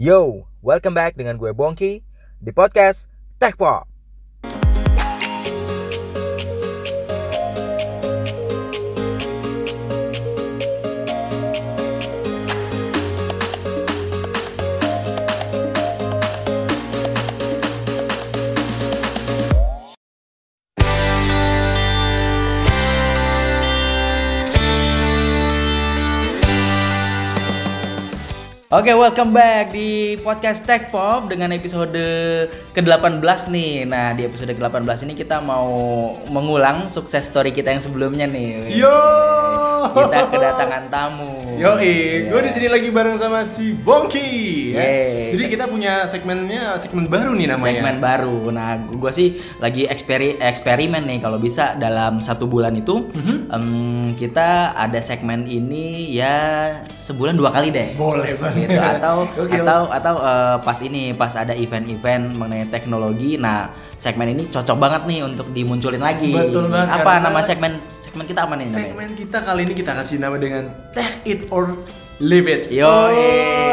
Yo, welcome back dengan gue Bongki di podcast Tech Pop. Oke, welcome back di podcast Tech Pop dengan episode ke-18 nih. Nah, di episode ke-18 ini kita mau mengulang sukses story kita yang sebelumnya nih. Yo. Kita kedatangan tamu. Yo, Iya. gue di sini lagi bareng sama si Bongki. ya. Yeay. Jadi kita punya segmennya segmen baru nih namanya. segmen baru. Nah, gue sih lagi eksperi eksperimen nih kalau bisa dalam satu bulan itu Mhm. em, kita ada segmen ini ya sebulan dua kali deh. Boleh banget. gitu atau Gokil. atau atau eh, pas ini pas ada event-event mengenai teknologi nah segmen ini cocok banget nih untuk dimunculin lagi Betul banget, apa nama segmen segmen kita apa nih namanya? Segmen kita kali ini kita kasih nama dengan Tech It or Leave It. Yo, Oh.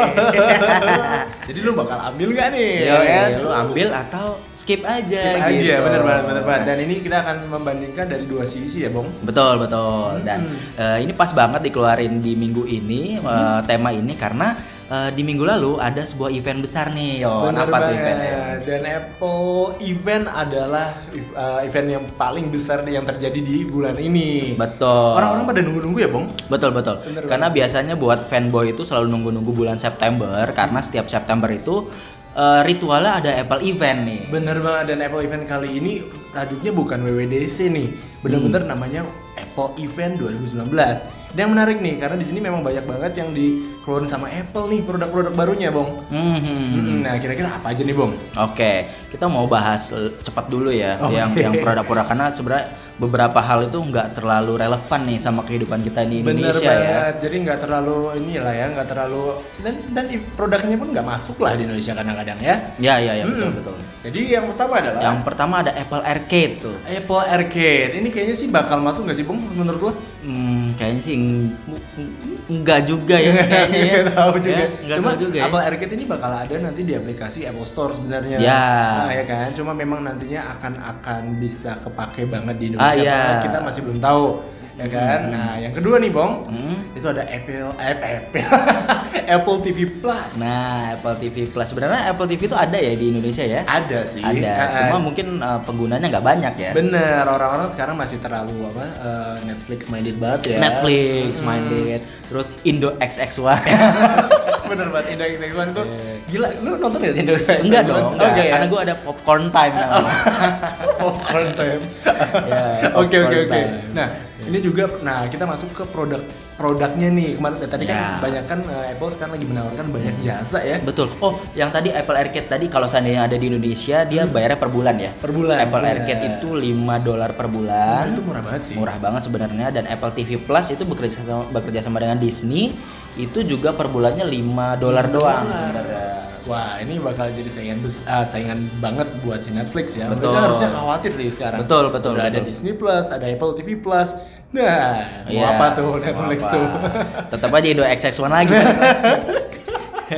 Jadi lu bakal ambil nggak nih? Yo, ya kan? lu ambil atau skip aja Skip aja, gitu. bener banget, bener banget. Dan ini kita akan membandingkan dari dua sisi ya, Bong. Betul betul dan Hmm. eh, ini pas banget dikeluarin di minggu ini eh, tema ini karena eh, di minggu lalu ada sebuah event besar nih yo Bener apa tuh banget. eventnya? Dan Apple event adalah uh, event yang paling besar yang terjadi di bulan ini. Betul. Orang-orang pada nunggu-nunggu ya, Bong? Betul betul. Bener karena biasanya buat fanboy itu selalu nunggu-nunggu bulan September karena setiap September itu eh, ritualnya ada Apple event nih. Bener banget dan Apple event kali ini tajuknya bukan WWDC nih. Bener-bener Hmm. namanya Apple Event 2019. Dan yang menarik nih karena di sini memang banyak banget yang dikeluarin sama Apple nih produk-produk barunya, Bong. Hmm, hmm, hmm. Hmm, Nah, kira-kira apa aja nih, Bong? Oke, kita mau bahas eh, cepat dulu ya, Oke. yang yang produk-produk karena sebenarnya beberapa hal itu nggak terlalu relevan nih sama kehidupan kita di Bener Indonesia ya. Jadi nggak terlalu inilah ya, nggak terlalu dan dan produknya pun nggak masuk lah di Indonesia kadang-kadang ya. Ya ya ya betul Hmm. betul. Jadi yang pertama adalah Yang pertama ada Apple Arcade tuh. Apple Arcade. Ini kayaknya sih bakal masuk nggak sih, Bung? Menurut lo? Hmm, kayaknya sih eng- enggak juga ya kayaknya ya. Tahu juga. Ya, Cuma tahu juga ya. Apple Arcade ini bakal ada nanti di aplikasi Apple Store sebenarnya. Ya. Nah, ya kan. Cuma memang nantinya akan akan bisa kepake banget di Indonesia. Ah, ya. Kita masih belum tahu. Ya kan. Nah, yang kedua nih, Bong. Hmm. Itu ada Apple eh, Apple Apple TV Plus. Nah, Apple TV Plus sebenarnya Apple TV itu ada ya di Indonesia ya? ada sih. Ada, ah. cuma mungkin uh, penggunanya nggak banyak ya. Bener, orang-orang sekarang masih terlalu apa eh, Netflix minded banget ya. Netflix, Hmm. minded, terus Indo XXY. Bener banget Indo X1 tuh gila. Lu nonton gak sih Indo X1? enggak dong, enggak. Oke ya. karena gue ada popcorn time popcorn time. Ya, Oke oke oke. Nah ini juga, nah kita masuk ke produk produknya nih kemarin tadi kan Ya. banyak kan eh, Apple sekarang lagi menawarkan banyak jasa ya Betul. Oh, yang tadi Apple Arcade tadi kalau seandainya ada di Indonesia dia bayarnya per bulan ya. per bulan. Apple Bener. Arcade itu 5 dolar per bulan. itu murah banget sih. Murah banget sebenarnya dan Apple TV Plus itu bekerja sama, bekerja sama dengan Disney itu juga per bulannya 5 dolar doang. Sebenarnya. Wah ini bakal jadi saingan ah, saingan banget buat si Netflix ya. Betul. Mereka harusnya khawatir nih sekarang. Betul, betul, Udah ada betul. Disney Plus, ada Apple TV Plus. Nah, mau Iya, apa tuh Netflix apa. tuh? Tetap aja Indo XX1 lagi.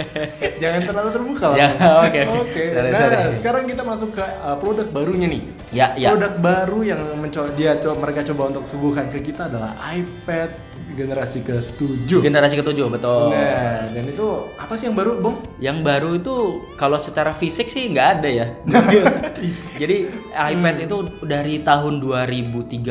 Jangan terlalu terbuka lah. Jangan, oke, oke. Nah, sorry. sekarang kita masuk ke uh, produk barunya nih. Ya, ya. Produk baru yang mencoba dia coba mereka coba untuk suguhkan ke kita adalah iPad generasi ke-7. Generasi ketujuh betul. Nah, dan itu apa sih yang baru, Bong? Yang baru itu kalau secara fisik sih nggak ada ya. Jadi iPad itu dari tahun 2013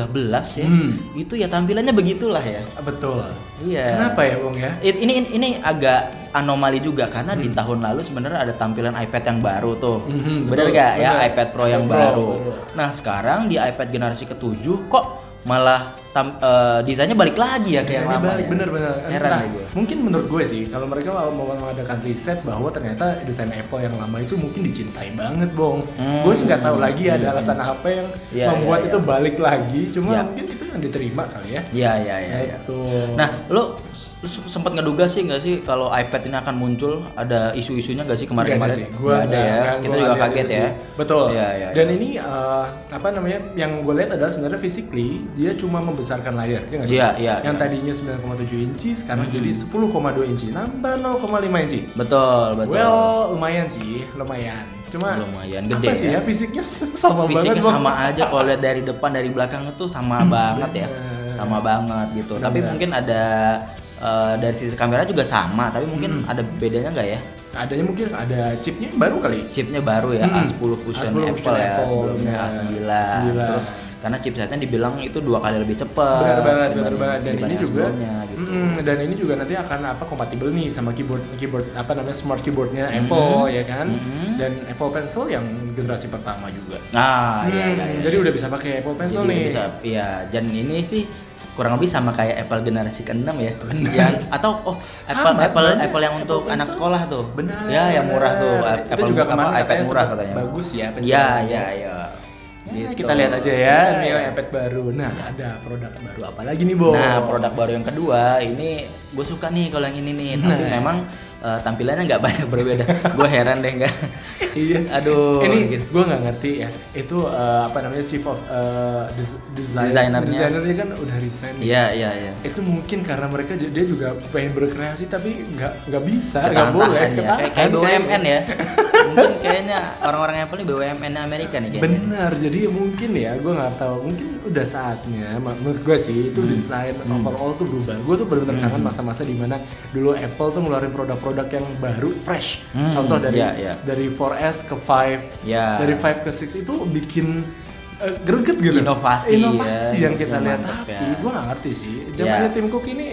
ya. Hmm. Itu ya tampilannya begitulah ya. Betul. Iya. Kenapa ya, Bong ya? It- ini ini agak anomali juga karena Hmm. di tahun lalu sebenarnya ada tampilan iPad yang baru tuh. Mhm, bener betul, gak ya bener. iPad Pro yang Pro, baru. betul. Nah sekarang di iPad generasi ketujuh kok malah tam, eh, desainnya balik lagi ya kayak Desainnya lama. balik ya. bener-bener Heran Entah, deh gue. mungkin menurut gue sih kalau mereka mau mengadakan riset bahwa ternyata desain Apple yang lama itu mungkin dicintai banget bong Hmm. gue sih nggak tahu lagi ada alasan apa yang Iya, membuat iya, itu iya. balik lagi cuma Iya. mungkin itu yang diterima kali ya Iya iya iya. iya. Gitu. Nah, lo lu se- sempat ngeduga sih nggak sih kalau iPad ini akan muncul ada isu-isunya nggak sih kemarin-kemarin? Nggak ada sih, gua Nggak ada ya. nggak- Kita juga kaget ya. Betul. Iya, iya, Dan iya. ini eh, apa namanya? Yang gue lihat adalah sebenarnya physically dia cuma membesarkan layar, ya nggak sih? Iya, iya, Yang iya. tadinya 9,7 inci sekarang jadi 10,2 inci, nambah 0,5 inci. Betul, betul. Well, lumayan sih, lumayan. Cuma Lumayan gede apa sih ya. ya fisiknya sama Fisiknya banget. Bang. sama aja kalau lihat dari depan dari belakang itu sama banget ya. Sama banget gitu. Tapi Bener. mungkin ada eh, dari sisi kamera juga sama, tapi Hmm. mungkin ada bedanya nggak ya? Adanya mungkin ada chipnya yang baru kali. Chipnya baru ya, Hmm. A10 Fusion A10 Apple Fusion ya, Apple, sebelumnya bener. A9. A9. Terus karena chipsetnya dibilang itu dua kali lebih cepat. benar banget benar banget dan ini juga gitu. Mm, dan ini juga nanti akan apa kompatibel nih sama keyboard keyboard apa namanya smart keyboardnya Mhm. Apple ya kan Mhm. dan Apple Pencil yang generasi pertama juga Nah, iya, Hmm, iya, iya. jadi udah bisa pakai Apple Pencil Jadi nih bisa iya dan ini sih kurang lebih sama kayak Apple generasi ke-6 ya. Yang atau oh Apple Sama Apple sebenarnya. Apple yang untuk Apple anak Pencil. sekolah tuh. benar Ya, yang murah tuh. benar. Apple itu juga kemarin iPad murah katanya. bagus ya Iya, iya, iya. Ya, Gitu. kita lihat aja ya nih Iya. iPad baru nah ada produk baru apa lagi nih Bo Nah, produk baru yang kedua ini gue suka nih kalau yang ini nih, tapi Nah. memang eh, tampilannya nggak banyak berbeda. gue heran deh enggak. iya Aduh, ini gitu. gue nggak ngerti ya itu eh, apa namanya chief of eh, des- design Desainernya. desainernya kan udah resign nih. Iya, iya, iya. itu mungkin karena mereka dia juga pengen berkreasi tapi nggak nggak bisa nggak boleh ya. Kayak, BUMN ya. Mungkin kayaknya orang-orang Apple ini BUMN Amerika nih kayaknya. benar jadi mungkin ya gue nggak tahu mungkin udah saatnya menurut gue sih itu Hmm. desain overall tuh berubah gue tuh benar-benar kangen masa-masa di mana dulu Apple tuh ngeluarin produk-produk yang baru fresh Hmm, contoh dari iya, iya. dari 4S ke 5 Ya. dari 5 ke 6 itu bikin eh, greget gitu Inovasi inovasi ya, yang kita lihat tapi ya. gue nggak ngerti sih Ya. zamannya Tim Cook ini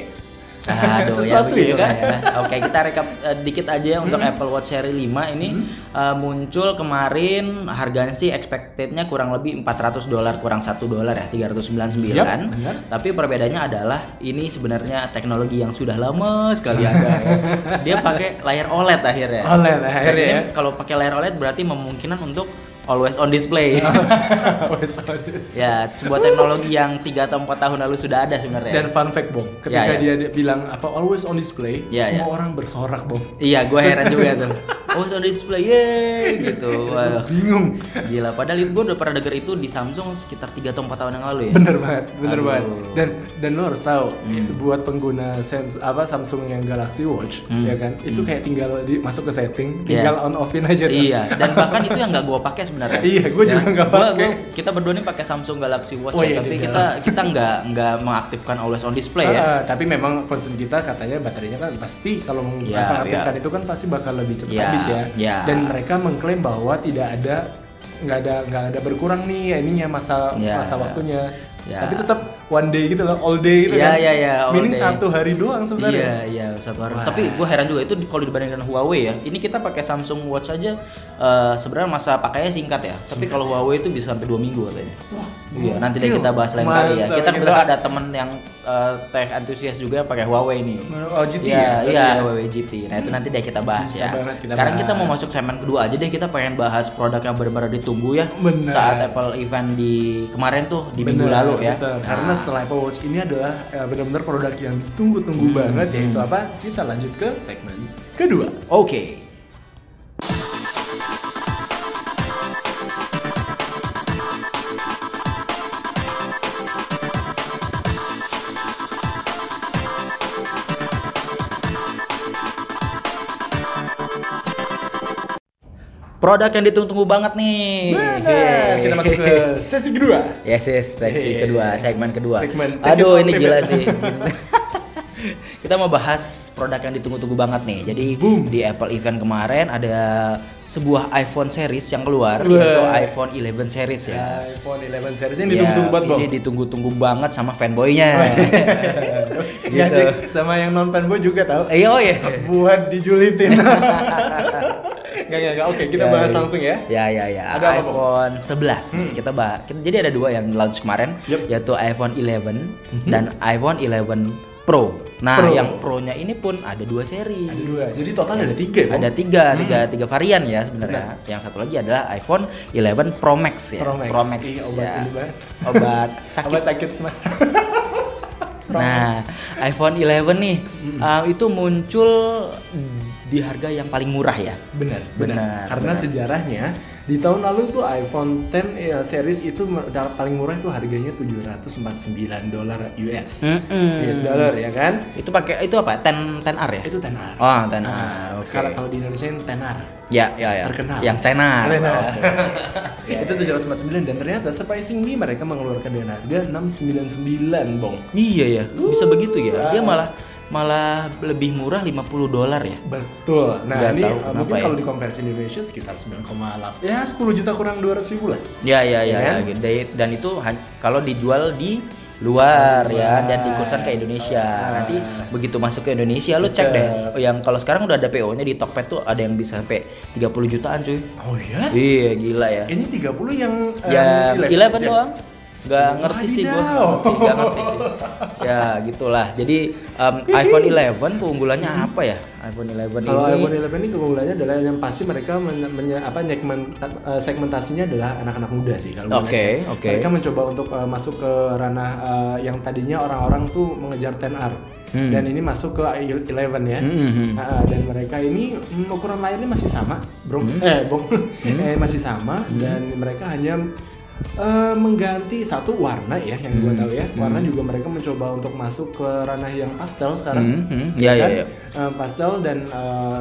Aduh, sesuatu ya, begitu kan ya. Oke, kita rekap eh, dikit aja ya untuk Apple Watch Series 5 ini eh, muncul kemarin harganya sih expectednya kurang lebih 400 dolar kurang 1 dolar ya 399. Yap, benar. Tapi perbedaannya adalah ini sebenarnya teknologi yang sudah lama sekali ada ya. Dia pakai layar OLED akhirnya. OLED akhirnya ya. Kalau pakai layar OLED berarti memungkinkan untuk always on display. Wes, wes. ya, sebuah teknologi yang 3 atau 4 tahun lalu sudah ada sebenarnya. Dan fun fact Bong, ketika Ya, ya. dia dia bilang apa always on display, Ya, semua ya. orang bersorak Bong. Iya, gue heran juga tuh. Oh, on display, yeay, gitu. Wah, Bingung. gila. Padahal itu gue udah pernah denger itu di Samsung sekitar 3 atau 4 tahun yang lalu ya. Bener banget, bener Aduh. banget. Dan dan lo harus tahu, Hmm. buat pengguna Sam, apa Samsung yang Galaxy Watch, Hmm. ya kan, itu kayak tinggal di, masuk ke setting, Iya. tinggal on offin aja. tuh. Iya, dan bahkan itu yang nggak gue pakai sebenarnya. Iya, gua juga nggak pakai. kita berdua nih pakai Samsung Galaxy Watch Oh, ya, iya, tapi iya. kita kita nggak nggak mengaktifkan always on display ya. Ah, tapi memang concern kita katanya baterainya kan pasti kalau Iya, mengaktifkan iya. itu kan pasti bakal lebih cepat Iya, habis ya. iya. Dan mereka mengklaim bahwa tidak ada nggak ada nggak ada berkurang nih ininya masa Iya. masa waktunya. Iya. Tapi tetap one day gitu loh, all day gitu Iya, kan. iya, iya, all Meaning day. satu hari doang sebenarnya. Iya, iya, satu hari. Wah. Tapi gue heran juga itu kalau dibandingkan Huawei ya. Ini kita pakai Samsung Watch aja eh, sebenarnya masa pakainya singkat ya. Tapi kalau Huawei itu bisa sampai dua minggu katanya. Wah, Iya, nanti deh kita bahas lain kali ya. Kita kita- kebetulan ada temen yang eh, tech antusias juga yang pakai Huawei nih. Oh, GT Iya, ya? iya, Berarti ya? Huawei GT. Nah, itu nanti deh kita bahas Bisa ya. kita Sekarang kita bahas. mau masuk segmen kedua aja deh. Kita pengen bahas produk yang benar-benar ditunggu ya. Benar. Saat Apple event di kemarin tuh di minggu Bener, ya. bener. Karena setelah Apple Watch ini adalah eh, benar-benar produk yang ditunggu-tunggu Hmm, banget yaitu hmm. apa? Kita lanjut ke segmen kedua. Oke. Produk yang ditunggu-tunggu banget nih. Benar. Kita masuk ke sesi kedua. Yes, yes, Hehe. kedua, segmen kedua. Segmen Aduh, ini gila sih. Kita mau bahas produk yang ditunggu-tunggu banget nih. Jadi Boom. di Apple event kemarin ada sebuah iPhone series yang keluar Wah. yaitu iPhone 11 series ya. iPhone 11 series ini Ya, ditunggu-tunggu banget, Bang. Ini ditunggu-tunggu banget sama fanboynya. Iya gitu. sih, sama yang non fanboy juga tahu. Eh, oh iya. Buat dijulitin. Gak, gak, gak. Oke, kita Ya, bahas ya. langsung ya. Ya ya ya. Ada apa, iPhone 11 nih. Kita bahas. Jadi ada dua yang launch kemarin Yup. yaitu iPhone 11 dan iPhone 11 Pro. Nah, Pro. yang Pro-nya ini pun ada dua seri. Ada dua. Jadi total ada tiga ya? Ada tiga, tiga, tiga varian ya sebenarnya. Yang satu lagi adalah iPhone 11 Pro Max ya. Pro Max. Ih, obat ya. Obat sakit. Obat sakit mah. Nah, iPhone 11 nih um, itu muncul di harga yang paling murah ya. Benar, Benar, benar. Karena benar. sejarahnya di tahun lalu tuh iPhone 10 eh, series itu paling murah itu harganya 749 dolar US. Mm-mm. US dollar ya kan? Itu pakai itu apa? 10 10R ya? Itu tenar. Oh, 10R. Nah, Oke. Kalau kalau di Indonesia ini tenar. Ya, ya, ya. Terkenal. Yang tenar. Tenar. Oke. itu 749 dan ternyata surprisingly mereka mengeluarkan dengan harga 699, Bong. Iya ya, bisa begitu ya. Dia malah malah lebih murah 50 dolar ya. Betul. Nah, Nggak ini tahu uh, kenapa mungkin ya. kalau dikonversi Indonesia sekitar 9,8. Ya, 10 juta kurang 200 ribu lah. Ya ya ya, Ya ya. gitu. Dan- itu kalau dijual di luar ya dan dikursan ke Indonesia. Nanti begitu masuk ke Indonesia lu cek deh yang kalau sekarang udah ada PO-nya di Tokped tuh ada yang bisa sampai 30 jutaan cuy. Oh ya? Iya, gila ya. Ini 30 yang um, Ya 11 aja? doang. Gak ngerti sih. Wadidaw. nggak ngerti, sih. Ya, gitulah. Jadi um, iPhone 11 keunggulannya apa ya? iPhone 11 Kalau ini iPhone 11 ini keunggulannya adalah yang pasti mereka men, menye- apa segmen, eh, segmentasinya adalah anak-anak muda sih kalau gue Oke, lihat ya. oke. Mereka mencoba untuk eh, masuk ke ranah eh, yang tadinya orang-orang tuh mengejar 10R. Hmm. Dan ini masuk ke 11 ya. Hmm. Nah, dan mereka ini mm, ukuran layarnya masih sama, Bro. Hmm. Eh, Bong. eh, masih sama dan mereka hanya eh, mengganti satu warna ya yang gua tahu ya. Warna juga mereka mencoba untuk masuk ke ranah yang pastel sekarang. Hmm, hmm. Ya, ya, kan? ya. Eh, pastel dan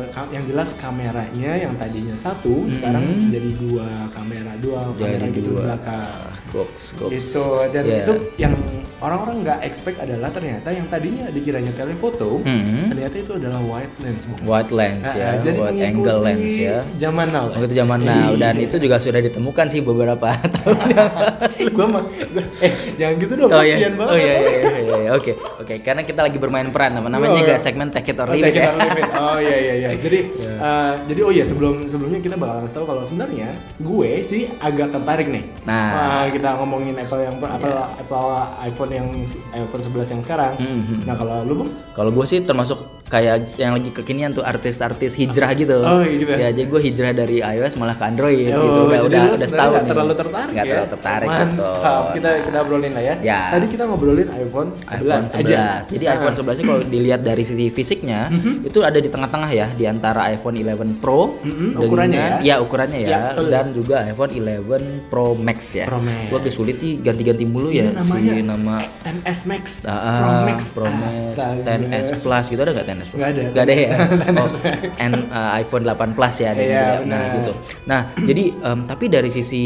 ka- yang jelas kameranya yang tadinya satu Hmm. sekarang jadi dua kamera dua kamera Jadi gitu dua. belakang Goks, goks. itu dan Ya. itu yang orang-orang nggak expect adalah ternyata yang tadinya dikiranya telefoto Hmm. ternyata itu adalah wide lens Bung. Wide lens ya, ah, jadi wide angle lens ya. zaman now Oh, itu zaman now dan Iya. itu juga sudah ditemukan sih beberapa tahun yang gua mah eh jangan gitu dong Oh iya, kasihan banget oh iya, iya, iya, iya, iya. oke, oke, karena kita lagi bermain peran, nama namanya Oh, juga iya. segmen take it or Oh, leave it take it ya. or leave it. Oh iya iya iya. Jadi eh, jadi oh iya sebelum sebelumnya kita bakal kasih tahu kalau sebenarnya gue sih agak tertarik nih. Nah. Iya. Wah, kita ngomongin Apple yang Apple, Apple iPhone yang iPhone 11 yang sekarang. Mhm. Nah, kalau lu Bung? Kalau gue sih termasuk kayak yang lagi kekinian tuh artis-artis hijrah gitu. Oh, gitu. Ya, jadi gue hijrah dari iOS malah ke Android gitu. oh, gitu. Udah udah, udah setahun nih. terlalu tertarik gak ya. terlalu tertarik Mantap. Betul. Kita kita obrolin lah ya. ya. Tadi kita ngobrolin iPhone 11. iPhone 11. Aja. Jadi nah. iPhone 11 kalau dilihat dari sisi fisiknya mhm. itu ada di tengah-tengah ya di antara iPhone 11 Pro mm-hmm. dengan ukurannya ya. ya ukurannya ya, ya dan juga iPhone 11 Pro Max ya. Pro Max. Gue kesulit sih ganti-ganti mulu ya, ya si nama 10S Max, uh, Pro Max, Pro Max, 10S Plus gitu ada nggak NS Plus. Gak ada. Gak ada ya. oh, and uh, iPhone 8 Plus ya ada yeah, juga. Nah, gitu. Nah, jadi um, tapi dari sisi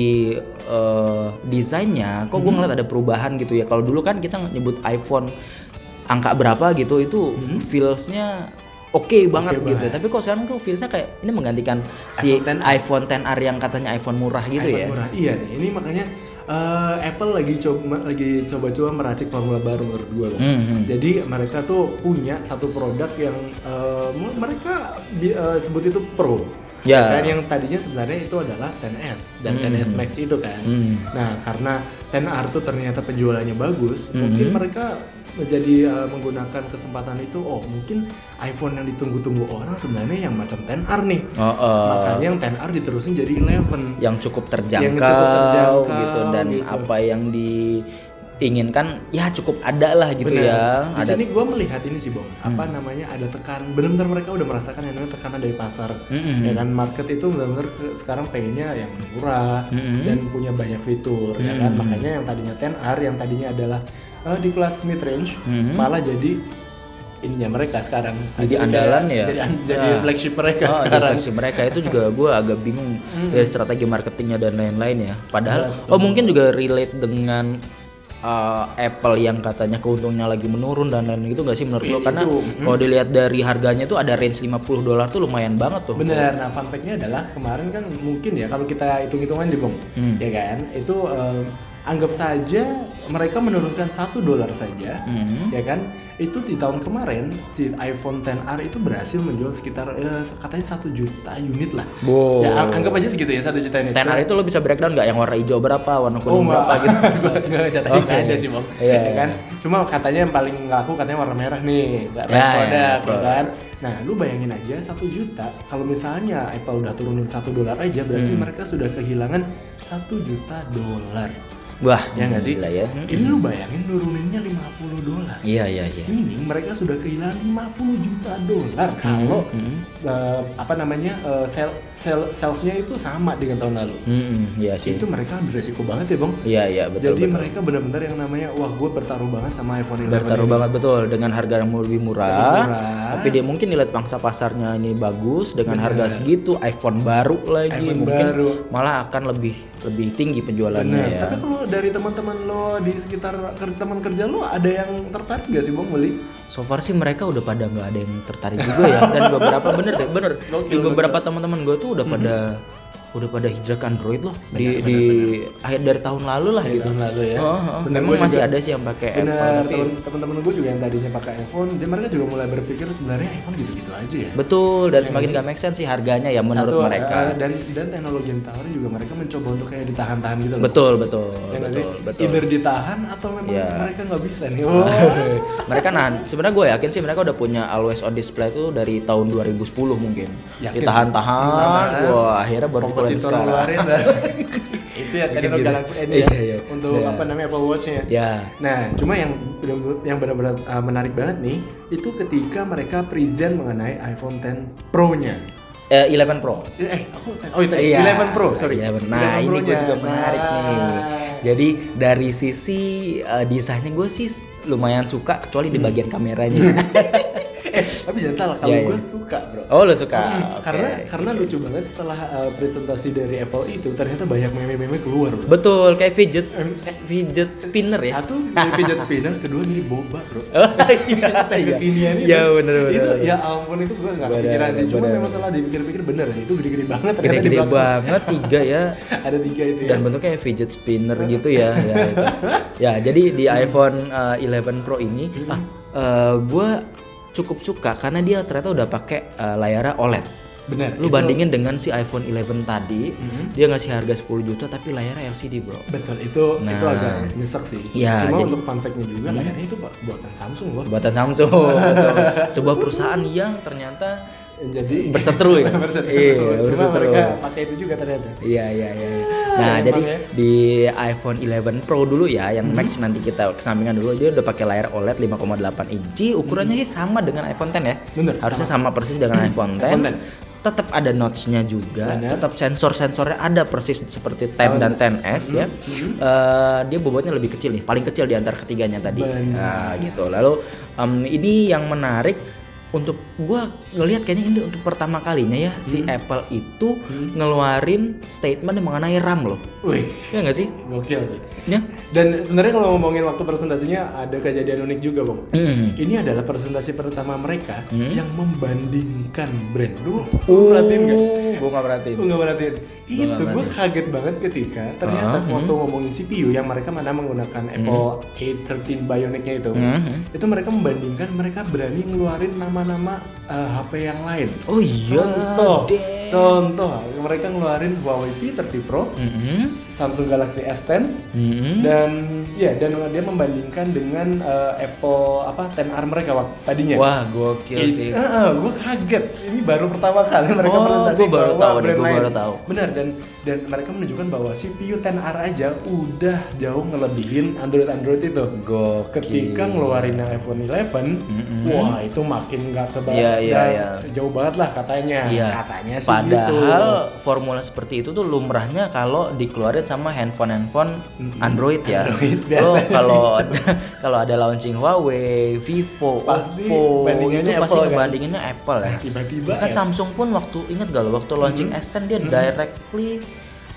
uh, desainnya kok gue mhm. ngeliat ada perubahan gitu ya. Kalau dulu kan kita nyebut iPhone angka berapa gitu itu hmm. feelsnya oke okay banget okay gitu. Banget. Tapi kok sekarang kok feelsnya kayak ini menggantikan si iPhone 10R. iPhone 10R yang katanya iPhone murah gitu iPhone ya. Murah. Iya nih. Ini makanya eh, Apple lagi coba lagi coba-coba meracik formula baru menurut gue. Bang. Mhm. Jadi mereka tuh punya satu produk yang mu- mereka eh, sebut itu Pro. Ya. Kan yang tadinya sebenarnya itu adalah 10s dan Mhm. 10s Max itu kan. Hmm. Nah, karena 10R tuh ternyata penjualannya bagus, Mhm. mungkin mereka menjadi eh, menggunakan kesempatan itu oh mungkin iPhone yang ditunggu-tunggu orang sebenarnya yang macam 10R nih. Oh, oh. Makanya yang 10R diterusin jadi 11. yang cukup terjangkau, Yang cukup terjangkau, gitu dan gitu. apa yang diinginkan ya cukup ada lah gitu Benar. ya Di ada sini gue melihat ini sih bang, apa namanya ada tekan, benar-benar mereka udah merasakan yang namanya tekanan dari pasar, Mm-mm. ya kan market itu benar-benar sekarang pengennya yang murah Mm-mm. dan punya banyak fitur, ya kan makanya yang tadinya 10R, yang tadinya adalah eh, di kelas mid range, Mm-mm. malah jadi ininya mereka sekarang, Jadi andalan ya? jadi, an- jadi Ah. flagship mereka Oh, sekarang. versi mereka itu juga gue agak bingung dari strategi marketingnya dan lain-lain ya. Padahal oh mungkin juga relate dengan uh, Apple yang katanya keuntungnya lagi menurun dan lain gitu gak sih menurut lo? Itu, Karena kalau dilihat dari harganya tuh ada range 50 dolar tuh lumayan banget tuh. Benar. Nah, fun fact-nya adalah kemarin kan mungkin ya kalau kita hitung-hitungan di Bung, Hmm. ya kan? Itu em, anggap saja mereka menurunkan satu dolar saja, Hmm. ya kan? Itu di tahun kemarin si iPhone 10R itu berhasil menjual sekitar eh, katanya satu juta unit lah. Wow. Ya an- anggap aja segitu ya satu juta unit. 10R itu lo bisa breakdown nggak yang warna hijau berapa, warna Oh, kuning berapa enggak. gitu? Tadi Oke. ada sih, Bang. Iya, Ya kan? Cuma katanya yang paling laku katanya warna merah nih, enggak Ya, red ya, product, ya betul. kan? Nah, lu bayangin aja satu juta. Kalau misalnya Apple udah turunin satu dolar aja, berarti Hmm. mereka sudah kehilangan satu juta dolar. Wah, Ya nggak sih? ya. Hmm. Ini lu bayangin nuruninnya 50 dolar. Iya iya iya. Meaning mereka sudah kehilangan 50 juta dolar kalau Hmm. eh, apa namanya eh, sel sel salesnya itu sama dengan tahun lalu. Hmm, iya sih. Itu mereka ambil resiko banget ya bang. Iya iya betul Jadi betul. mereka benar-benar yang namanya wah gue bertaruh banget sama iPhone 11 Bertaruh ini. banget betul dengan harga yang lebih murah. Lebih murah. Tapi dia mungkin nilai pangsa pasarnya ini bagus dengan harga segitu, iPhone baru lagi iPhone mungkin baru. malah akan lebih lebih tinggi penjualannya Benar. ya. Tapi kalau dari teman-teman lo di sekitar teman kerja lo ada yang tertarik gak sih bang beli? So far sih mereka udah pada nggak ada yang tertarik juga ya dan beberapa bener deh bener di beberapa teman-teman gue tuh udah pada udah pada hijrah ke Android loh di di akhir dari tahun lalu lah gitu. tahun lalu ya. Oh, oh. Bener, Memang masih juga- ada sih yang pakai Apple Benar, tapi teman-teman gue juga yang tadinya pakai iPhone, dia mereka juga mulai berpikir sebenarnya iPhone gitu-gitu aja ya. betul dan semakin gak make sense sih harganya ya menurut Satu, mereka. eh, dan dan teknologi yang ditawarin juga mereka mencoba untuk kayak ditahan-tahan gitu loh. Betul betul Ya sih? betul betul. Either ditahan atau memang Iya. mereka nggak bisa nih. Oh. mereka nahan sebenarnya gue yakin sih mereka udah punya always on display itu dari tahun 2010 mungkin Ditahan-tahan. wah akhirnya baru kompetitor sekarang itu ya tadi Gitu. lo galang ini ya Iya, iya. untuk Iya. apa namanya Apple Watch-nya. ya Nah, cuma yang yang benar-benar uh, menarik banget nih itu ketika mereka present mengenai iPhone 10 Pro-nya. eh, 11 Pro Eh, eh, aku oh itu Iya, 11 Pro, sorry. 11. Nah, 11 ini gue juga menarik Nah. nih. Jadi dari sisi uh, desainnya gue sih lumayan suka kecuali di bagian kameranya. eh, tapi jangan salah, kalau Iya, iya. gue suka, Bro. oh lo suka? Hmm, Oke, karena karena lucu banget setelah uh, presentasi dari Apple itu ternyata banyak meme-meme keluar, Bro. Betul, kayak fidget fidget spinner ya. Satu fidget spinner, kedua mirip boba, Bro. Oh, iya, iya. kekinian itu. Iya, bener, bener, Itu bener. ya ampun itu gue nggak kepikiran sih. Cuma bener, memang setelah dipikir-pikir bener sih itu gede-gede banget. Gede-gede banget tiga ya. Ada tiga itu ya. dan bentuknya kayak fidget spinner gitu ya ya, itu. ya jadi di iPhone uh, 11 Pro ini ah gue cukup suka karena dia ternyata udah pakai uh, layarnya OLED Bener. lu itu- bandingin dengan si iPhone 11 tadi dia ngasih harga 10 juta tapi layarnya LCD bro Betul itu Nah. itu agak nyesek sih. Iya, Cuma jadi- untuk fun fact-nya juga layarnya itu bu- buatan Samsung loh. buatan Samsung sebuah perusahaan yang ternyata Jadi Berseteru ya? berseteru. Iya, berseteru. mereka pakai itu juga ternyata. Iya iya iya. Nah jadi ya. di iPhone 11 Pro dulu ya, yang Max nanti kita kesampingan dulu dia udah pakai layar OLED 5,8 inci, ukurannya sih sama dengan iPhone 10 ya. Bener, Harusnya sama, persis dengan iPhone 10. iPhone 10. Tetap ada notch-nya juga, Bener. tetap sensor-sensornya ada persis seperti 10 dan 10s ya. Eh, dia bobotnya lebih kecil nih, paling kecil di antara ketiganya tadi. Bener. Nah, gitu. Lalu em, ini yang menarik untuk gua ngelihat kayaknya ini untuk pertama kalinya ya si Apple itu ngeluarin statement mengenai RAM loh. Wih, Ya nggak sih? gokil sih. Ya. Dan sebenarnya kalau ngomongin waktu presentasinya ada kejadian unik juga, Bang. Hmm. Ini adalah presentasi pertama mereka Hmm. yang membandingkan brand. Lu, lu perhatiin nggak? Gue nggak perhatiin. Gue nggak perhatiin. Itu gue kaget banget ketika ternyata Ah, waktu ngomongin CPU yang mereka mana menggunakan Apple A13 Bionic-nya itu, Hmm. itu mereka membandingkan mereka berani ngeluarin nama-nama uh, HP yang lain. Oh iya. Contoh, deh. contoh mereka ngeluarin Huawei P30 Pro, Mhm. Samsung Galaxy S10, Mhm. dan ya dan dia membandingkan dengan uh, Apple apa 10R mereka waktu tadinya. Wah gokil sih. gue kaget. Ini baru pertama kali mereka Oh, presentasi gua baru bahwa tahu nih, gua lain. baru tahu. Benar dan dan mereka menunjukkan bahwa CPU 10R aja udah jauh ngelebihin Android Android itu. Gokil. Ketika ngeluarin yang iPhone 11, wah itu makin nggak kebayang. Iya, iya, iya. Jauh banget lah katanya. Iya. Katanya sih gitu. Padahal formula seperti itu tuh lumrahnya kalau dikeluarin sama handphone-handphone Android ya. Android Lo biasanya. kalau kalau ada launching Huawei, Vivo, Pasti Oppo, bandingannya itu pasti Apple kan? ngebandinginnya Apple ya. tiba-tiba Bahkan ya. Samsung pun waktu ingat gak lo waktu launching S10 dia directly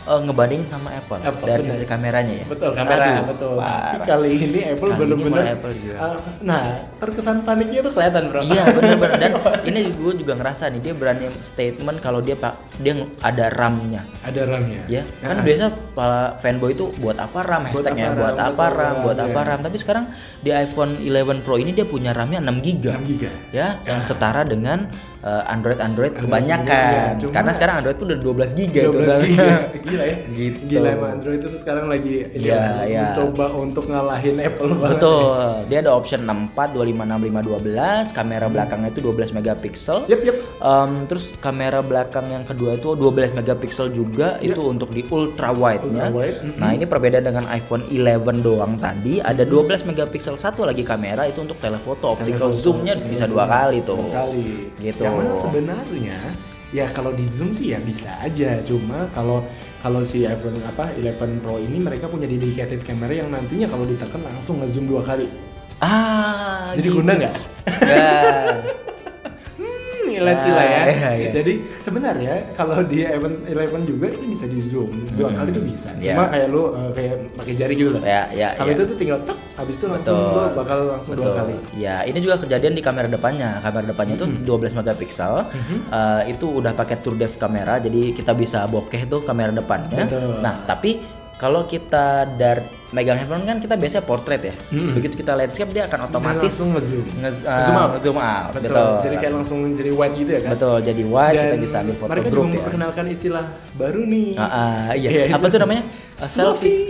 uh, ngebandingin sama Apple, Apple, dari sisi kameranya ya. Betul kamera, Aduh, betul. Tapi parah. kali ini Apple Kali ini bener-bener. malah Apple juga. uh, nah, terkesan paniknya tuh kelihatan bro. Iya benar-benar dan ini gue juga ngerasa nih dia berani statement kalau dia pak dia ada RAM-nya Ada RAM-nya. ya kan biasa para fanboy itu buat apa RAM hashtagnya apa buat RAM, apa betul, RAM buat apa RAM tapi sekarang di iPhone 11 Pro ini dia punya RAM-nya 6 GB 6 giga. ya yang setara dengan eh, Android Android kebanyakan. cuma- Karena sekarang Android pun udah 12 giga tuh. 12 giga. Gila ya. Gitu. Gila emang Android itu sekarang lagi lah, iya. mencoba untuk ngalahin Apple banget. Betul. Dia ada option 64, 256, 512, kamera belakangnya itu 12 megapiksel. Yep, yep. Em, terus kamera belakang yang kedua itu 12 megapiksel juga itu untuk di ultra wide-nya. Ultra wide, mhm. Nah, ini perbedaan dengan iPhone 11 doang tadi, ada 12 megapiksel satu lagi kamera itu untuk telefoto, optical zoom-nya bisa dua kali tuh. kali Gitu. yang mana sebenarnya ya kalau di zoom sih ya bisa aja cuma kalau kalau si iPhone apa 11 Pro ini mereka punya dedicated camera yang nantinya kalau ditekan langsung ngezoom dua kali Ah, jadi gitu. guna nggak. Hmm, gila cila ya. Iya, iya. Jadi sebenarnya kalau di iPhone 11 juga itu bisa di zoom dua Hmm, kali itu bisa. iya. Cuma kayak lu uh, kayak pakai jari gitu loh. Ya, ya, Kalau ya. itu tuh tinggal tek, habis itu langsung Betul. lu bakal langsung dua Betul. kali. Ya, ini juga kejadian di kamera depannya. Kamera depannya itu 12 megapiksel. Eh, itu udah pakai True Depth kamera, jadi kita bisa bokeh tuh kamera depannya. Betul. Nah, tapi kalau kita dari megang handphone kan kita biasanya portrait ya. Mm-mm. Begitu kita landscape dia akan otomatis langsung nge-zoom. nge- eh, Nge-zoom out. nge-zoom out. Betul. Betul. Jadi kayak langsung jadi wide gitu ya kan. Betul, jadi wide kita Dan bisa ambil foto mereka grup juga ya. memperkenalkan istilah baru nih. Ah, ah, iya. Iya, Apa tuh namanya? Eh, selfie.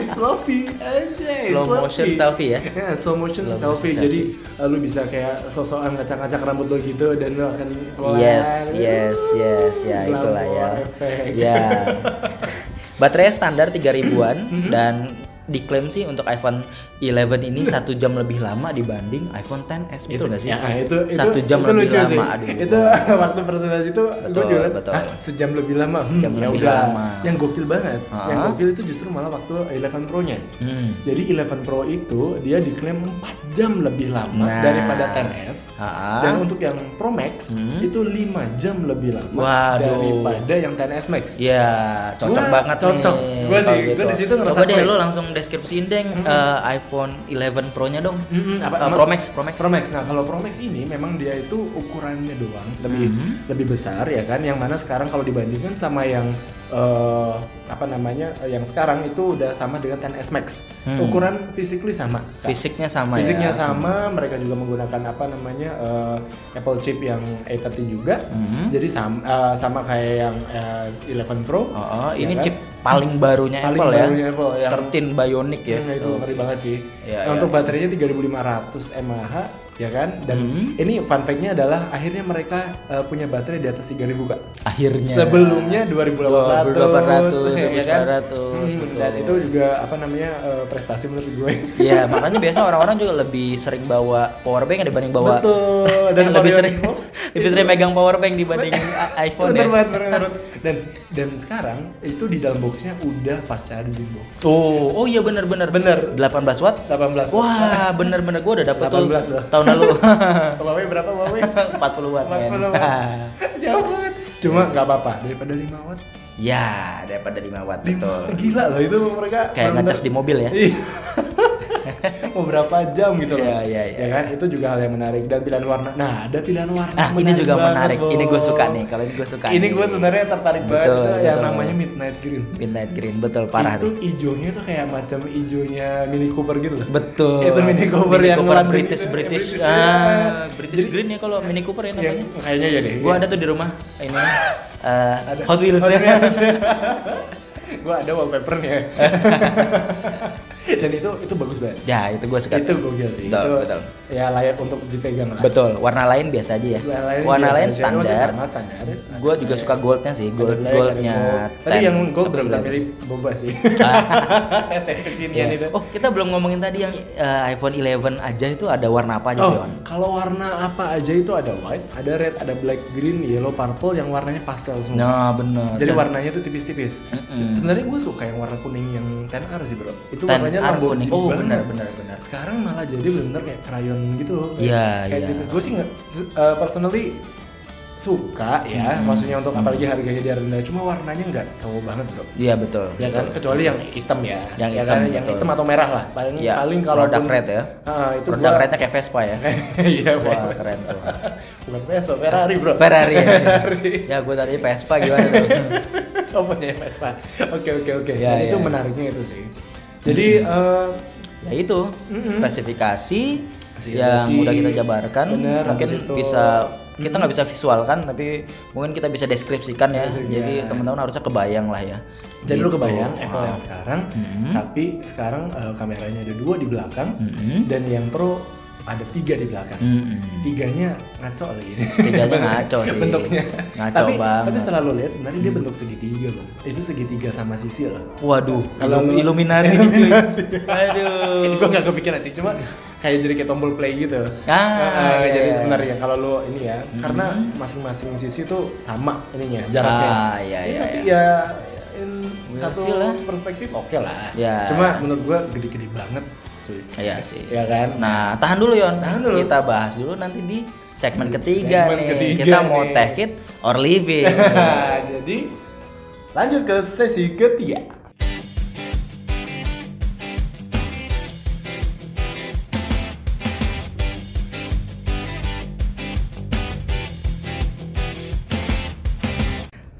Selfie aja. Slow motion selfie ya? slow motion Slow motion selfie. selfie. Jadi uh, lu bisa kayak sosokan ngacak-ngacak rambut lo gitu dan lu akan pelan. Yes, yes, yes, ya itulah ya. effect. Ya. Baterainya standar 3000-an Mm-hmm. dan diklaim sih untuk iPhone 11 ini satu jam lebih lama dibanding iPhone 10s betul nggak sih? Ya, itu, itu satu jam itu lebih lucu lama. Sih. Aduh. Itu waktu presentasi itu gue juga liat, betul. "Hah, sejam lebih lama. Hmm, Jam ya lebih udah. lama. Yang gokil banget. Ah. Yang gokil itu justru malah waktu 11 Pro-nya. Hmm. Jadi 11 Pro itu dia diklaim 4 jam lebih lama Nah. daripada 10s. Ah. Dan untuk yang Pro Max Hmm. itu 5 jam lebih lama Waduh. daripada yang 10s Max. Ya, cocok Gua banget cocok. Gua sih, kalau gua di situ ngerasa Coba deh lo langsung deskripsiin deh eh, iPhone 11 Pro-nya dong. Mm-mm, apa, Eh, emang- Pro Max, Pro Max. Pro Max. Nah, kalau Pro Max ini memang dia itu ukurannya doang lebih Mhm. lebih besar ya kan. Yang mana sekarang kalau dibandingkan sama yang eh, apa namanya yang sekarang itu udah sama dengan 10s Max. Hmm. Ukuran physically sama. Kak. Fisiknya sama Fisiknya ya. sama, mereka juga menggunakan apa namanya eh, Apple chip yang A30 juga. Mhm. Jadi sama eh, sama kayak yang eh, 11 Pro. Oh, oh, ya ini kan? chip paling barunya Paling Apple barunya ya. Apple yang 13 Bionic ya. Hmm, itu Oh. ngeri banget sih. Iya, Nah, iya, untuk iya. baterainya 3500 mAh ya kan. Dan Hmm. ini fun fact-nya adalah akhirnya mereka uh, punya baterai di atas 3000 Kak. Akhirnya. Sebelumnya 2800, 2800, ya kan. 2800, Hmm, betul. dan itu juga apa namanya uh, prestasi menurut gue. Iya, makanya biasa orang-orang juga lebih sering bawa power bank dibanding bawa Betul. dan lebih sering lebih sering megang power bank dibanding iPhone ya. banget, banget. Dan dan sekarang itu di dalam boxnya udah fast charging box. Oh, oh iya bener bener Bener. 18 watt. 18 Wah, bener-bener gue udah dapet tuh 18 loh. tahun lalu Huawei berapa Huawei? 40 watt. men. 40 watt. Jauh banget. Cuma nggak apa-apa daripada 5 watt. ya, daripada 5 watt betul. Gila loh itu mereka Kayak ngecas di mobil ya. Iya. Mau berapa jam gitu loh. Iya, iya, iya. Ya kan itu juga hal yang menarik dan pilihan warna. Nah, ada pilihan warna. Nah, ini juga banget, menarik. Ini gue suka nih. Kalau ini gue suka. Ini gue sebenarnya tertarik banget Betul, itu yang betul. namanya midnight green. Midnight Green, betul parah itu nih. hijaunya tuh kayak macam hijaunya Mini Cooper gitu loh. Betul. Itu Mini Cooper yang London British itu, British. British, ah, ya. British Jadi- Green ya kalau Mini Cooper ya Yang namanya. kayaknya ya deh. Gua ada tuh di rumah ini Ada. Hot Wheels Hot ya. Wheels ya. gua ada wallpapernya. Dan itu itu bagus banget. Ya, itu gue suka. Itu gokil sih. Betul, itu betul. Ya layak untuk dipegang lah. Betul. Warna lain biasa aja ya. Warna lain, Warna lain standar. sama standar. Gue juga suka goldnya sih. Gold black, goldnya. gold. Tapi 10 yang gold benar-benar 11. mirip boba sih. Itu. Oh, kita belum ngomongin tadi yang eh, iPhone 11 aja itu ada warna apa aja, Oh, kalau warna apa aja itu ada white, ada red, ada black, green, yellow, purple yang warnanya pastel semua. Nah, bener. Jadi Dan warnanya tuh tipis-tipis. Mm-mm. Sebenarnya gue suka yang warna kuning yang 10R sih bro. Itu 10R warnanya kuning. Lamborghini Oh, benar, benar, benar. Sekarang malah jadi bener-bener kayak crayon gitu. Iya, iya. Gue sih nggak, uh, personally suka ya. Maksudnya untuk apalagi harganya dia rendah. Cuma warnanya nggak cowok banget bro. Iya, betul. Ya kan kecuali yang hitam ya. Yang Ya hitam, kan? yang betul. hitam atau merah lah. Paling Iya, paling kalau produk red ya. Ah, itu Produk gua- rednya kayak Vespa ya. Iya, Wah, keren tuh. Bukan Vespa, Ferrari, Bro. Ferrari. ya. ya, gue tadi Vespa gimana tuh? oh, punya Vespa. Oke, oke, oke. Ya, Dan itu ya. menariknya itu sih. Jadi eh, ya itu Mm-mm. spesifikasi yang udah kita jabarkan bener, mungkin bisa kita nggak bisa visualkan tapi mungkin kita bisa deskripsikan ya. Jadi teman-teman harusnya kebayang lah ya. Jadi lu Gitu. kebayang Apple yang sekarang, tapi sekarang eh, kameranya ada dua di belakang, dan yang Pro ada tiga di belakang. Mm-mm. Tiganya ngaco lagi. Tiganya ngaco sih. Bentuknya. Ngaco tapi, banget. Tapi setelah lo lihat sebenarnya dia bentuk segitiga loh. Itu segitiga sama sisi loh. Waduh, Kalau Illum- lu- Illuminati nih cuy. Aduh. gue gak kepikiran sih, cuma kayak jadi kayak tombol play gitu. Ah, Heeh, iya, jadi iya. sebenarnya kalau lo ini ya, karena masing-masing sisi tuh sama ininya jaraknya. Ah, iya, Ya, iya, tapi iya. ya in Iya satu lah. perspektif oke lah. Ya. Cuma menurut gua gede-gede banget, cuy. Iya sih. Ya kan? Nah, tahan dulu Yon. Tahan dulu. Kita bahas dulu nanti di segmen ketiga Segmen nih. ketiga kita mau nih. take it or leave it. jadi lanjut ke sesi ketiga.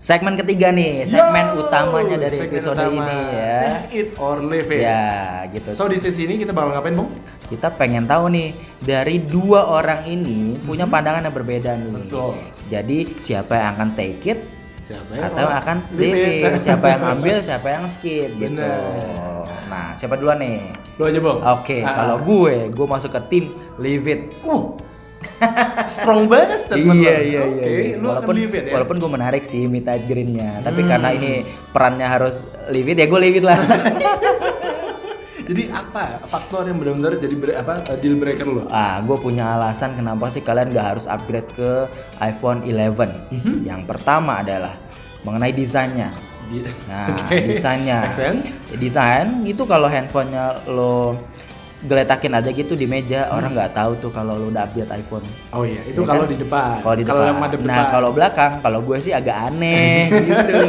Segmen ketiga nih, segmen Yo, utamanya dari segmen episode utama. ini ya. Take it or leave it. Ya, gitu. So di sesi ini kita bakal ngapain, Bang? kita pengen tahu nih dari dua orang ini punya pandangan yang berbeda nih. Betul. Jadi siapa yang akan take it Siapa atau Oh, akan leave it. it? Siapa yang ambil, siapa yang skip gitu. Bener. Nah, siapa duluan nih? Lu aja, Bang. Oke, Ah. kalau gue, gue masuk ke tim leave it. Uh, strong banget statement iya lo. iya Oke, iya. lu walaupun akan leave it ya. walaupun gue menarik sih midnight greennya, tapi Hmm. karena ini perannya harus leave it ya gue leave it lah. Jadi apa faktor yang benar-benar jadi apa deal breaker lo? ah, gue punya alasan kenapa sih kalian gak harus upgrade ke iPhone 11. Mhm. Yang pertama adalah mengenai desainnya. Nah, Oke. desainnya. Desain itu kalau handphonenya lo geletakin aja gitu di meja, Hmm. orang nggak tahu tuh kalau lo udah update iPhone. Oh iya, itu Ya kalau kan? di depan. Kalau di depan. yang madep nah, depan. kalau belakang, kalau gue sih agak aneh gitu.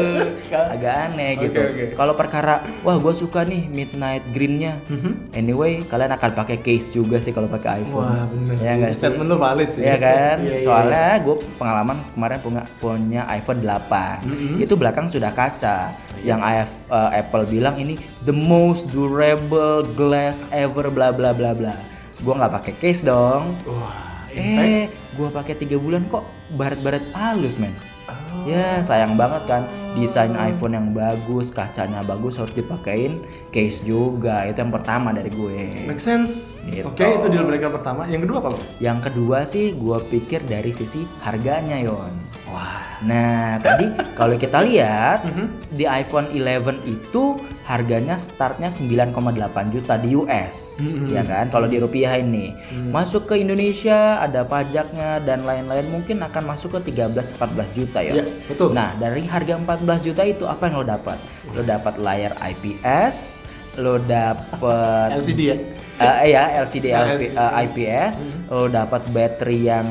agak aneh gitu. oke. Kalau perkara, wah gue suka nih midnight greennya. Mhm. Anyway, kalian akan pakai case juga sih kalau pakai iPhone. Wah, bener. Ya nggak sih? Statement lu valid sih. Iya kan? Iya, iya, Soalnya gue pengalaman kemarin punya punya iPhone 8. Mhm. Itu belakang sudah kaca. Yang IF- eh, Apple bilang ini the most durable glass ever bla bla bla bla. Gue nggak pakai case dong. Wah, Eh, gua pakai tiga bulan kok baret-baret halus men. oh, Ya sayang banget kan desain iPhone yang bagus, kacanya bagus harus dipakein case juga. Itu yang pertama dari gue. make sense. Gitu. Oke, itu deal breaker pertama. Yang kedua apa? Yang kedua sih gua pikir dari sisi harganya Yon. Wah. Nah tadi kalau kita lihat Mhm. di iPhone 11 itu harganya startnya 9,8 juta di US, Mhm. ya kan? Kalau di rupiah ini masuk ke Indonesia ada pajaknya dan lain-lain mungkin akan masuk ke 13-14 juta ya. Iya, betul. Nah dari harga 14 juta itu apa yang lo dapat? Lo dapat layar IPS, lo dapat LCD ya. Eh, ya LCD Ah, LP, LCD. eh, IPS lo dapat baterai yang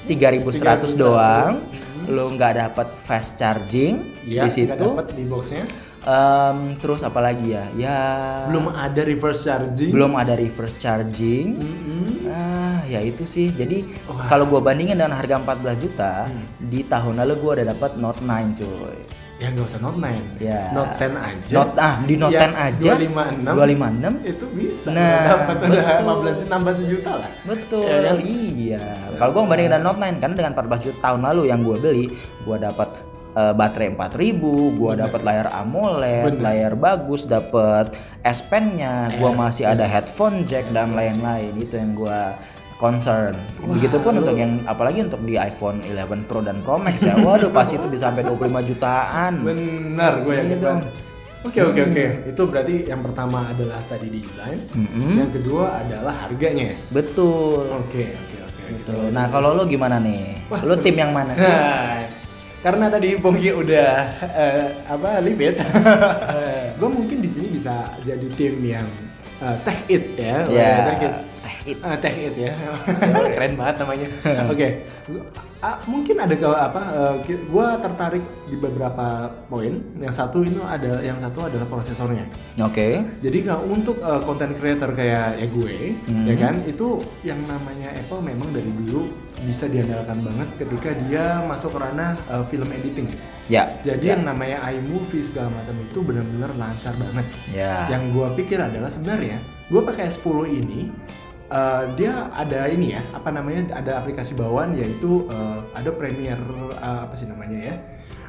3100 3100 doang lo nggak dapat fast charging Iya, di situ dapat di boxnya. Em, terus apa lagi ya ya Belum ada reverse charging. belum ada reverse charging Mhm. ah ya itu sih jadi kalau gua bandingin dengan harga 14 juta Hmm. di tahun lalu gua udah dapat Note 9 cuy Ya nggak usah Note 9. Ya. Note 10 aja. Note ah di Note Ya, 10 aja 256. 256 Itu bisa. Nah, dapat udah betul. 15 nambah sejuta lah. Betul, Ya kan? iya. Kalau gua bandingin dengan Note 9 karena dengan 14 juta tahun lalu yang gua beli, gua dapat eh, baterai 4000, gua dapat layar AMOLED, Bener. layar bagus, dapat S Pen-nya, gua S masih ada headphone jack dan lain-lain. Itu yang gua concern. Begitupun untuk yang apalagi untuk di iPhone 11 Pro dan Pro Max ya. Waduh, pasti itu bisa sampai 25 jutaan. Benar, gue yakin banget. dong. Oke oke oke, itu berarti yang pertama adalah tadi desain, Mm-mm. yang kedua adalah harganya. Betul. Oke oke oke. Gitu. Nah, kalau lo gimana nih? Wah, lo tim yang mana sih? Nah, karena tadi Bongki udah eh, apa limit, gue mungkin di sini bisa jadi tim yang eh, tech it ya. Ya, Tech it. Tech it. Ah, tech it ya, keren banget namanya. Oke, Ah, mungkin ada ke apa? ki- gua tertarik di beberapa poin. Yang satu itu ada, yang satu adalah prosesornya. Oke. Jadi kalau untuk uh, content creator kayak ya gue, Hmm. ya kan, itu yang namanya Apple memang dari dulu bisa diandalkan banget ketika dia masuk ranah uh, film editing. Ya. Jadi yang namanya iMovie segala macam itu benar-benar lancar banget. Ya. Yang gue pikir adalah sebenarnya gue pakai S10 ini eh, dia ada ini ya, apa namanya? Ada aplikasi bawaan yaitu eh, ada Premiere eh, apa sih namanya ya?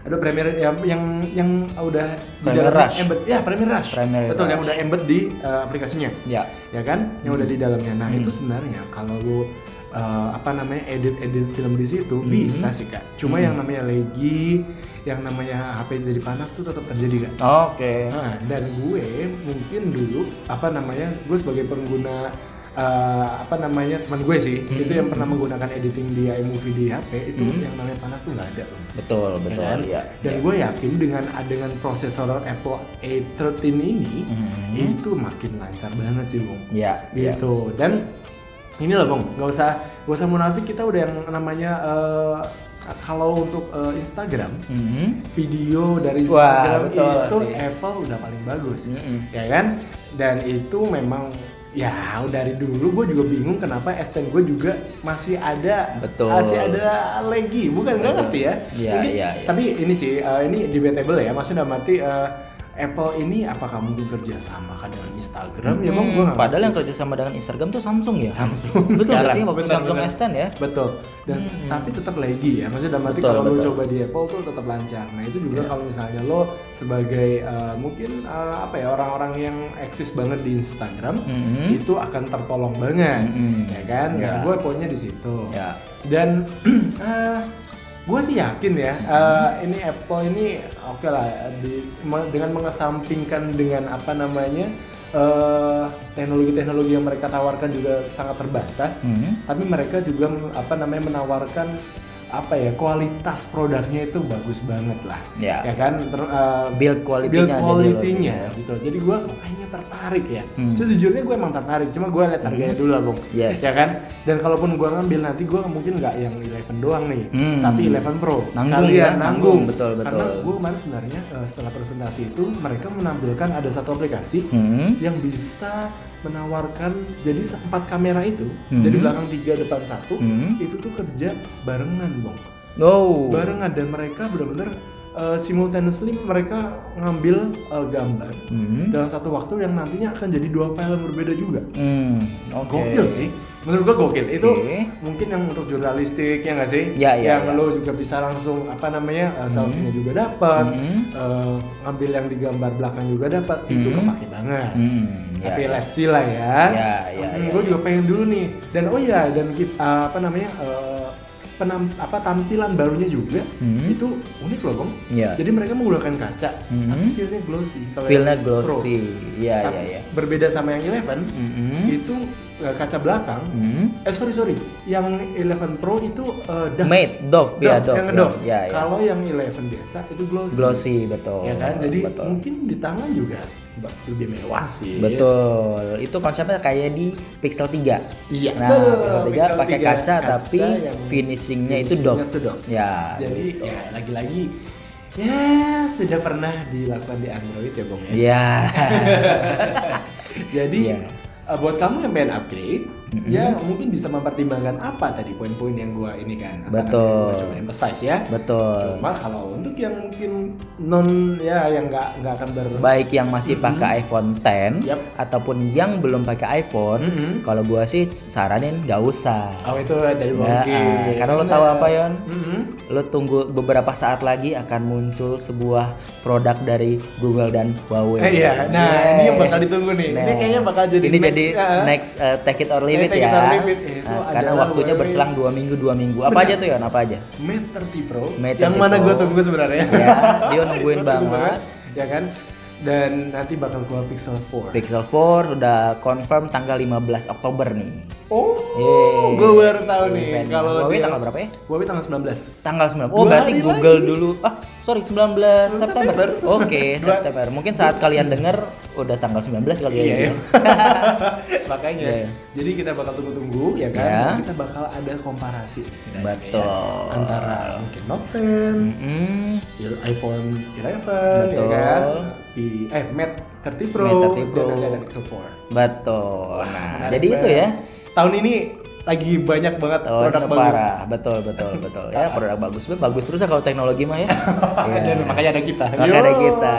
Ada Premiere yang yang yang udah di Premiere Rush. embed. Ya, Premiere Rush. Premiere Betul, yang Rush. udah embed di eh, aplikasinya Ya. ya kan yang udah di dalamnya nah Hmm. itu sebenarnya kalau lu uh, apa namanya edit edit film di situ Hmm. bisa sih kak cuma Hmm. yang namanya lagi yang namanya HP jadi panas tuh tetap terjadi kak Oke. nah dan gue mungkin dulu apa namanya gue sebagai pengguna uh, apa namanya teman gue sih Hmm. itu yang pernah menggunakan editing di iMovie di HP itu Hmm. yang namanya panas tuh nggak ada loh. Betul, betul. kan? Ya. Dan gue yakin dengan dengan prosesor Apple A13 ini Mhm. itu makin lancar banget sih, Bung. Ya, ya. Gitu. Dan ini loh, Bung, nggak usah nggak usah munafik kita udah yang namanya eh, kalau untuk eh, Instagram Mhm. video dari Wah, Instagram betul itu sih. Apple udah paling bagus, Mhm. ya kan? Dan itu memang ya dari dulu gue juga bingung kenapa S10 gue juga masih ada Betul. masih ada lagi bukan nggak ngerti ya Iya, Mungkin- iya, iya. tapi ini sih eh, ini debatable ya maksudnya dalam arti eh, Apple ini apakah mungkin kerja sama kan dengan Instagram ya bang Hmm, gue nggak padahal yang kerja sama dengan Instagram tuh Samsung ya. Samsung Betul sekarang. sih waktu Benar, Samsung benar. S10 ya? betul dan Hmm. tapi tetap lagi ya maksudnya dalam arti Betul, kalau lo coba di Apple tuh tetap lancar nah itu juga Iya. kalau misalnya lo sebagai eh, mungkin eh, apa ya orang-orang yang eksis banget di Instagram Mhm. itu akan tertolong banget Mhm. ya kan Ya. nah, gue poinnya di situ Ya. dan gue sih yakin ya eh, ini Apple ini oke lah di, dengan mengesampingkan dengan apa namanya eh, teknologi-teknologi yang mereka tawarkan juga sangat terbatas Mhm. tapi mereka juga apa namanya menawarkan apa ya kualitas produknya itu bagus banget lah Ya. kan Ter- eh, Build quality-nya build quality-nya ya. gitu jadi gue kayaknya tertarik ya Hmm. sejujurnya gue emang tertarik cuma gue lihat harganya dulu lah bung Yes. ya kan dan kalaupun gue ngambil nanti gue mungkin nggak yang 11 doang nih Hmm. tapi 11 Pro Nanggung sekalian ya, nanggung, nanggung, betul, betul. karena gue kemarin sebenarnya eh, setelah presentasi itu mereka menampilkan ada satu aplikasi Mhm. yang bisa menawarkan jadi empat kamera itu Hmm. jadi belakang tiga depan satu Hmm. itu tuh kerja barengan bang Oh. barengan dan mereka benar-benar uh, simultaneously mereka ngambil uh, gambar Mhm. dalam satu waktu yang nantinya akan jadi dua file yang berbeda juga. Hmm. Oke. Gokil sih. Menurut gua gokil. Itu Oke. mungkin yang untuk jurnalistik ya nggak sih? Ya, ya, yang ya. lo juga bisa langsung apa namanya uh, selfie-nya juga dapat, Mhm. uh, ngambil yang di gambar belakang juga dapat. Itu Mhm. kepake banget. Hmm. Ya, Tapi ya. lah ya. Ya, ya, ya, gue ya. juga pengen dulu nih. Dan oh ya, dan kita, uh, apa namanya uh, penam, apa tampilan barunya juga Hmm. itu unik loh, Bang. Ya. Jadi mereka menggunakan kaca, Mhm. tapi feel-nya glossy. Kalau Feel-nya glossy. Iya, iya, iya. Berbeda sama yang 11, Mhm. itu uh, kaca belakang. Mhm. Eh sorry sorry, yang 11 Pro itu uh, doff. Mate, Dove, ya Doff, Dove. yang ya. doff. Ya, ya. Kalau yang 11 biasa itu glossy. Glossy, betul. Ya kan? Jadi betul. mungkin di tangan juga lebih mewah sih. Betul. Itu konsepnya kayak di Pixel 3. Iya. Nah, betul. Pixel 3 Pixel pakai 3 kaca, tapi finishingnya itu doff. Ya. Jadi gitu. ya lagi-lagi ya sudah pernah dilakukan di Android ya Bang ya. Ya. Jadi Iya. eh, buat kamu yang pengen upgrade, Mm-mm. ya mungkin bisa mempertimbangkan apa tadi poin-poin yang gua ini kan. Betul. gua coba emphasize ya. Betul. Cuma kalau untuk yang mungkin non ya yang nggak nggak akan ber Baik yang masih pakai iPhone 10 Yap. ataupun yang belum pakai iPhone, Mm-mm. kalau gua sih saranin nggak usah. Oh itu dari Ya, Ki. ah, karena lo tahu apa, Yon? Mm-mm. Lo tunggu beberapa saat lagi akan muncul sebuah produk dari Google dan Huawei. Eh, iya, nah ini yang bakal ditunggu nih. Ini Nah, kayaknya bakal jadi ini next, jadi ya. next uh, take it or leave It take ya. it or leave it. Itu Nah, karena waktunya berselang dua minggu dua minggu. Apa Benar. aja tuh ya? Apa aja? Mate 30 Pro Mate yang 30 mana gue tunggu sebenarnya Ya, dia nungguin banget. ya kan dan nanti bakal keluar Pixel 4 Pixel 4 udah confirm tanggal 15 Oktober nih. oh Yeay. gue baru tahu nih kalau Huawei dia- tanggal berapa ya? Huawei tanggal 19 Tanggal 19. Oh, Dua berarti Google lagi. dulu. Ah, sorry 19 September. September. Oke, September. Mungkin saat kalian denger udah tanggal 19 kali ya. Iya, ini. iya. makanya Iya. jadi kita bakal tunggu-tunggu ya kan Ya. dan kita bakal ada komparasi Betul. antara mungkin Note 10 Mm-mm. iPhone 11 Betul. ya kan di eh Mate 30 Pro, Mate 30 Pro. dan ada Pixel 4 Betul. Nah, Menarik jadi itu ya. tahun ini lagi banyak banget Oh, produk bagus. parah. Betul, betul, betul. Ya, produk bagus. Bagus terus lah kalau teknologi mah ya. Dan makanya ada kita. Maka ada kita.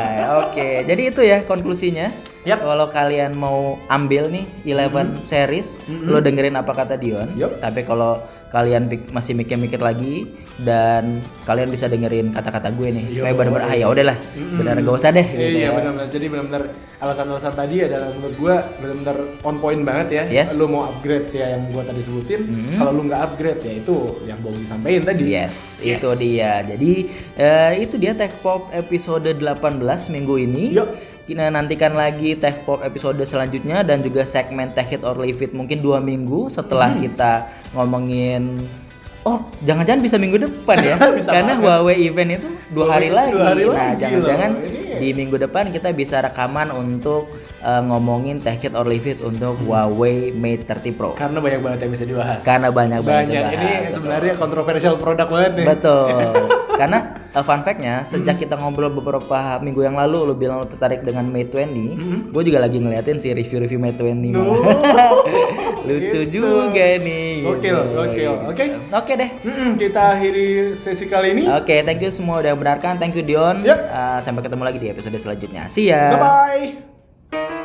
Oke, jadi itu ya konklusinya. Yap. Kalau kalian mau ambil nih Eleven series, lo dengerin apa kata Dion. Yup. Tapi kalau kalian masih mikir-mikir lagi dan kalian bisa dengerin kata-kata gue nih, Yo. supaya benar-benar ah ya udahlah, benar gak usah deh. gitu Iya ya. benar-benar. Jadi benar-benar alasan-alasan tadi adalah menurut gua benar-benar on point banget ya. Yes. Lu mau upgrade ya yang gua tadi sebutin. Mhm. Kalau lu nggak upgrade ya itu yang mau disampaikan tadi. Yes, itu dia. Jadi eh, itu dia Tech Pop episode 18 minggu ini. Yuk. Kita nantikan lagi Tech Pop episode selanjutnya dan juga segmen Tech It or Leave It mungkin dua minggu setelah kita ngomongin Oh, jangan-jangan bisa minggu depan ya? Karena banget. Huawei event itu dua hari lagi. dua hari nah, jangan-jangan di minggu depan kita bisa rekaman untuk eh, ngomongin Tech It or Leave It untuk Huawei Mate 30 Pro. Karena banyak banget yang bisa dibahas. Karena banyak banget banyak. dibahas, Ini betul. sebenarnya kontroversial produk banget nih. Betul. Karena uh, fun fact-nya sejak kita ngobrol beberapa minggu yang lalu lu bilang lu tertarik dengan Mate 20, gue juga lagi ngeliatin si review-review Mate 20. No. Lucu Gitu. juga nih. Gokil, gokil. Oke. Oke deh. Mm-mm, kita akhiri sesi kali ini. Oke, thank you semua udah mendengarkan. Thank you Dion. Yep. Uh, sampai ketemu lagi di episode selanjutnya. See ya. Bye bye.